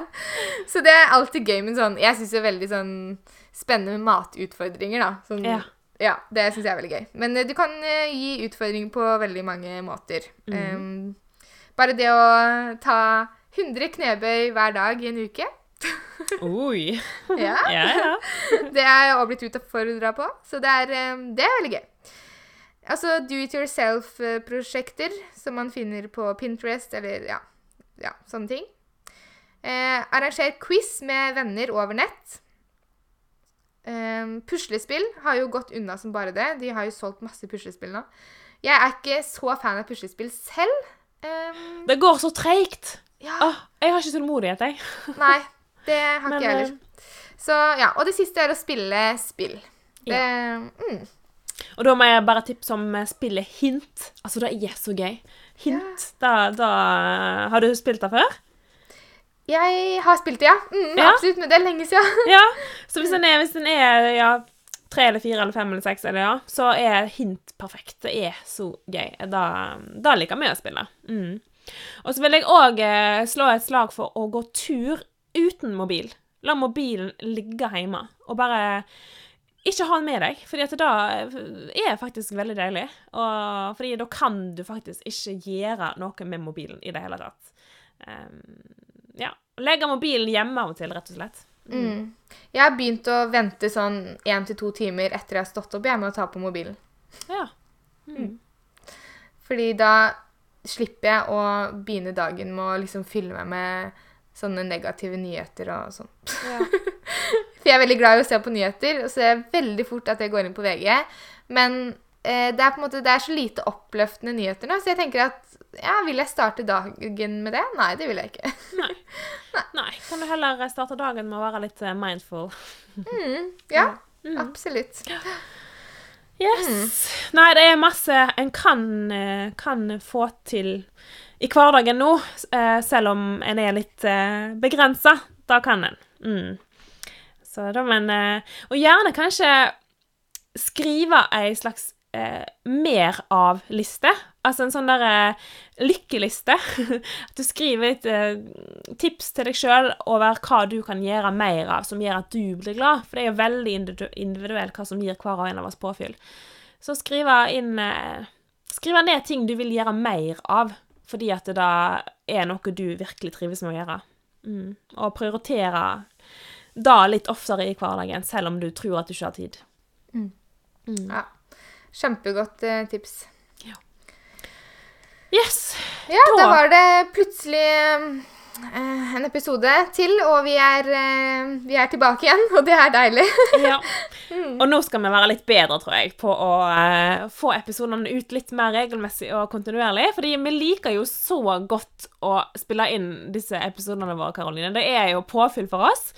Så det er alltid gøy med sånn Jeg syns er veldig sånn spennende matutfordringer, da. Sånn, Ja. Ja, det syns jeg er veldig gøy. Men eh, du kan eh, gi utfordring på veldig mange måter. Mm. Um, bare det å ta 100 knebøy hver dag i en uke, <laughs> Oi. ja, <laughs> Ja, ja. <laughs> det er jeg òg blitt utfordra på. Så det er, um, det er veldig gøy. Altså do it yourself-prosjekter som man finner på Pinterest eller ja, ja sånne ting. Eh, arranger quiz med venner over nett. Um, puslespill har jo gått unna som bare det. De har jo solgt masse puslespill nå. Jeg er ikke så fan av puslespill selv. Um, Det går så treigt. ja, Oh, jeg har ikke tålmodighet, jeg. <laughs> nei, det har Men, ikke jeg heller. Så ja, Og det siste er å spille spill. Det, mm, Og da må jeg bare tipse om eh, spillet Hint. Altså, det er så gøy. Hint. Da, da Har du spilt det før? Jeg har spilt det, ja. Mm, Ja. Absolutt, men det er lenge siden. <laughs> Ja. Så hvis den er, hvis den er ja, tre eller fire eller fem eller seks, eller ja, så er Hint perfekt. Det er så gøy. Da, da liker vi å spille. Mm. Og så vil jeg òg eh, slå et slag for å gå tur uten mobil. La mobilen ligge hjemme, og bare ikke ha den med deg, fordi at det er faktisk veldig deilig. Og fordi da kan du faktisk ikke gjøre noe med mobilen i det hele tatt. Um, ja. Legge mobilen hjemme av og til, rett og slett. Mm. Jeg har begynt å vente sånn én til to timer etter jeg har stått opp jeg med å ta på mobilen. Ja. Fordi da slipper jeg å begynne dagen med å liksom fylle meg med sånne negative nyheter og sånn. Ja. <laughs> For jeg er veldig glad i å se på nyheter, og så er det veldig fort at jeg går inn på VG. Men eh, det er på en måte, det er så lite oppløftende nyheter nå, så jeg tenker at ja, vil jeg starte dagen med det? Nei, det vil jeg ikke. <laughs> Nei. Nei. Kan du heller starte dagen med å være litt eh, mindful? Mm, ja, <laughs> absolutt. Yes. Nei, det er masse en kan, eh, kan få til i hverdagen nå, eh, selv om en er litt begrensa. Da kan en. Mm. Så da, men Og gjerne kanskje skrive ei slags eh, mer av-liste. Altså en sånn derre lykkeliste. At <laughs> du skriver litt eh, tips til deg sjøl over hva du kan gjøre mer av, som gjør at du blir glad. For det er jo veldig individuelt hva som gir hver og en av oss påfyll. Så skrive inn eh, Skrive ned ting du vil gjøre mer av, fordi at det da er noe du virkelig trives med å gjøre. Mm. Og prioritere da litt oftere i hverdagen, selv om du tror at du ikke har tid. Ja. Kjempegodt eh, tips. Yes! Ja, Da- da var det plutselig eh, en episode til, og vi er, eh, vi er tilbake igjen, <laughs> og det er deilig. <laughs> Ja. <laughs> Og nå skal vi være litt bedre, tror jeg, på å eh, få episodene ut litt mer regelmessig og kontinuerlig. Fordi vi liker jo så godt å spille inn disse episodene våre, Karoline. Det er jo påfyll for oss.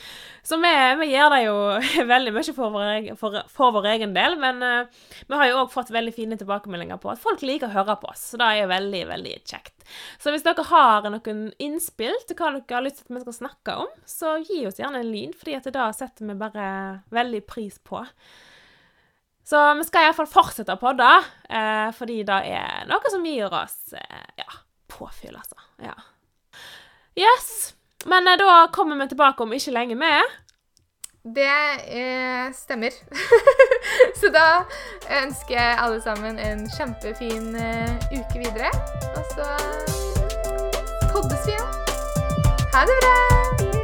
Så vi, vi gjør det jo <laughs> veldig mye for vår, egen- for, for vår egen del. Men uh, vi har jo òg fått veldig fine tilbakemeldinger på at folk liker å høre på oss. Så det er jo veldig, veldig kjekt. Så hvis dere har noen innspill til hva dere har lyst til at vi skal snakke om, så gi oss gjerne en lyd, fordi det setter vi bare veldig pris på. Så vi skal iallfall fortsette å podde, uh, fordi det er noe som gir oss uh, ja, påfyll, altså. Ja. Yes. Men eh, da kommer vi tilbake om ikke lenge med. Det eh, stemmer. <laughs> så da ønsker jeg alle sammen en kjempefin eh, uke videre. Og så poddes vi igjen. Ha det bra!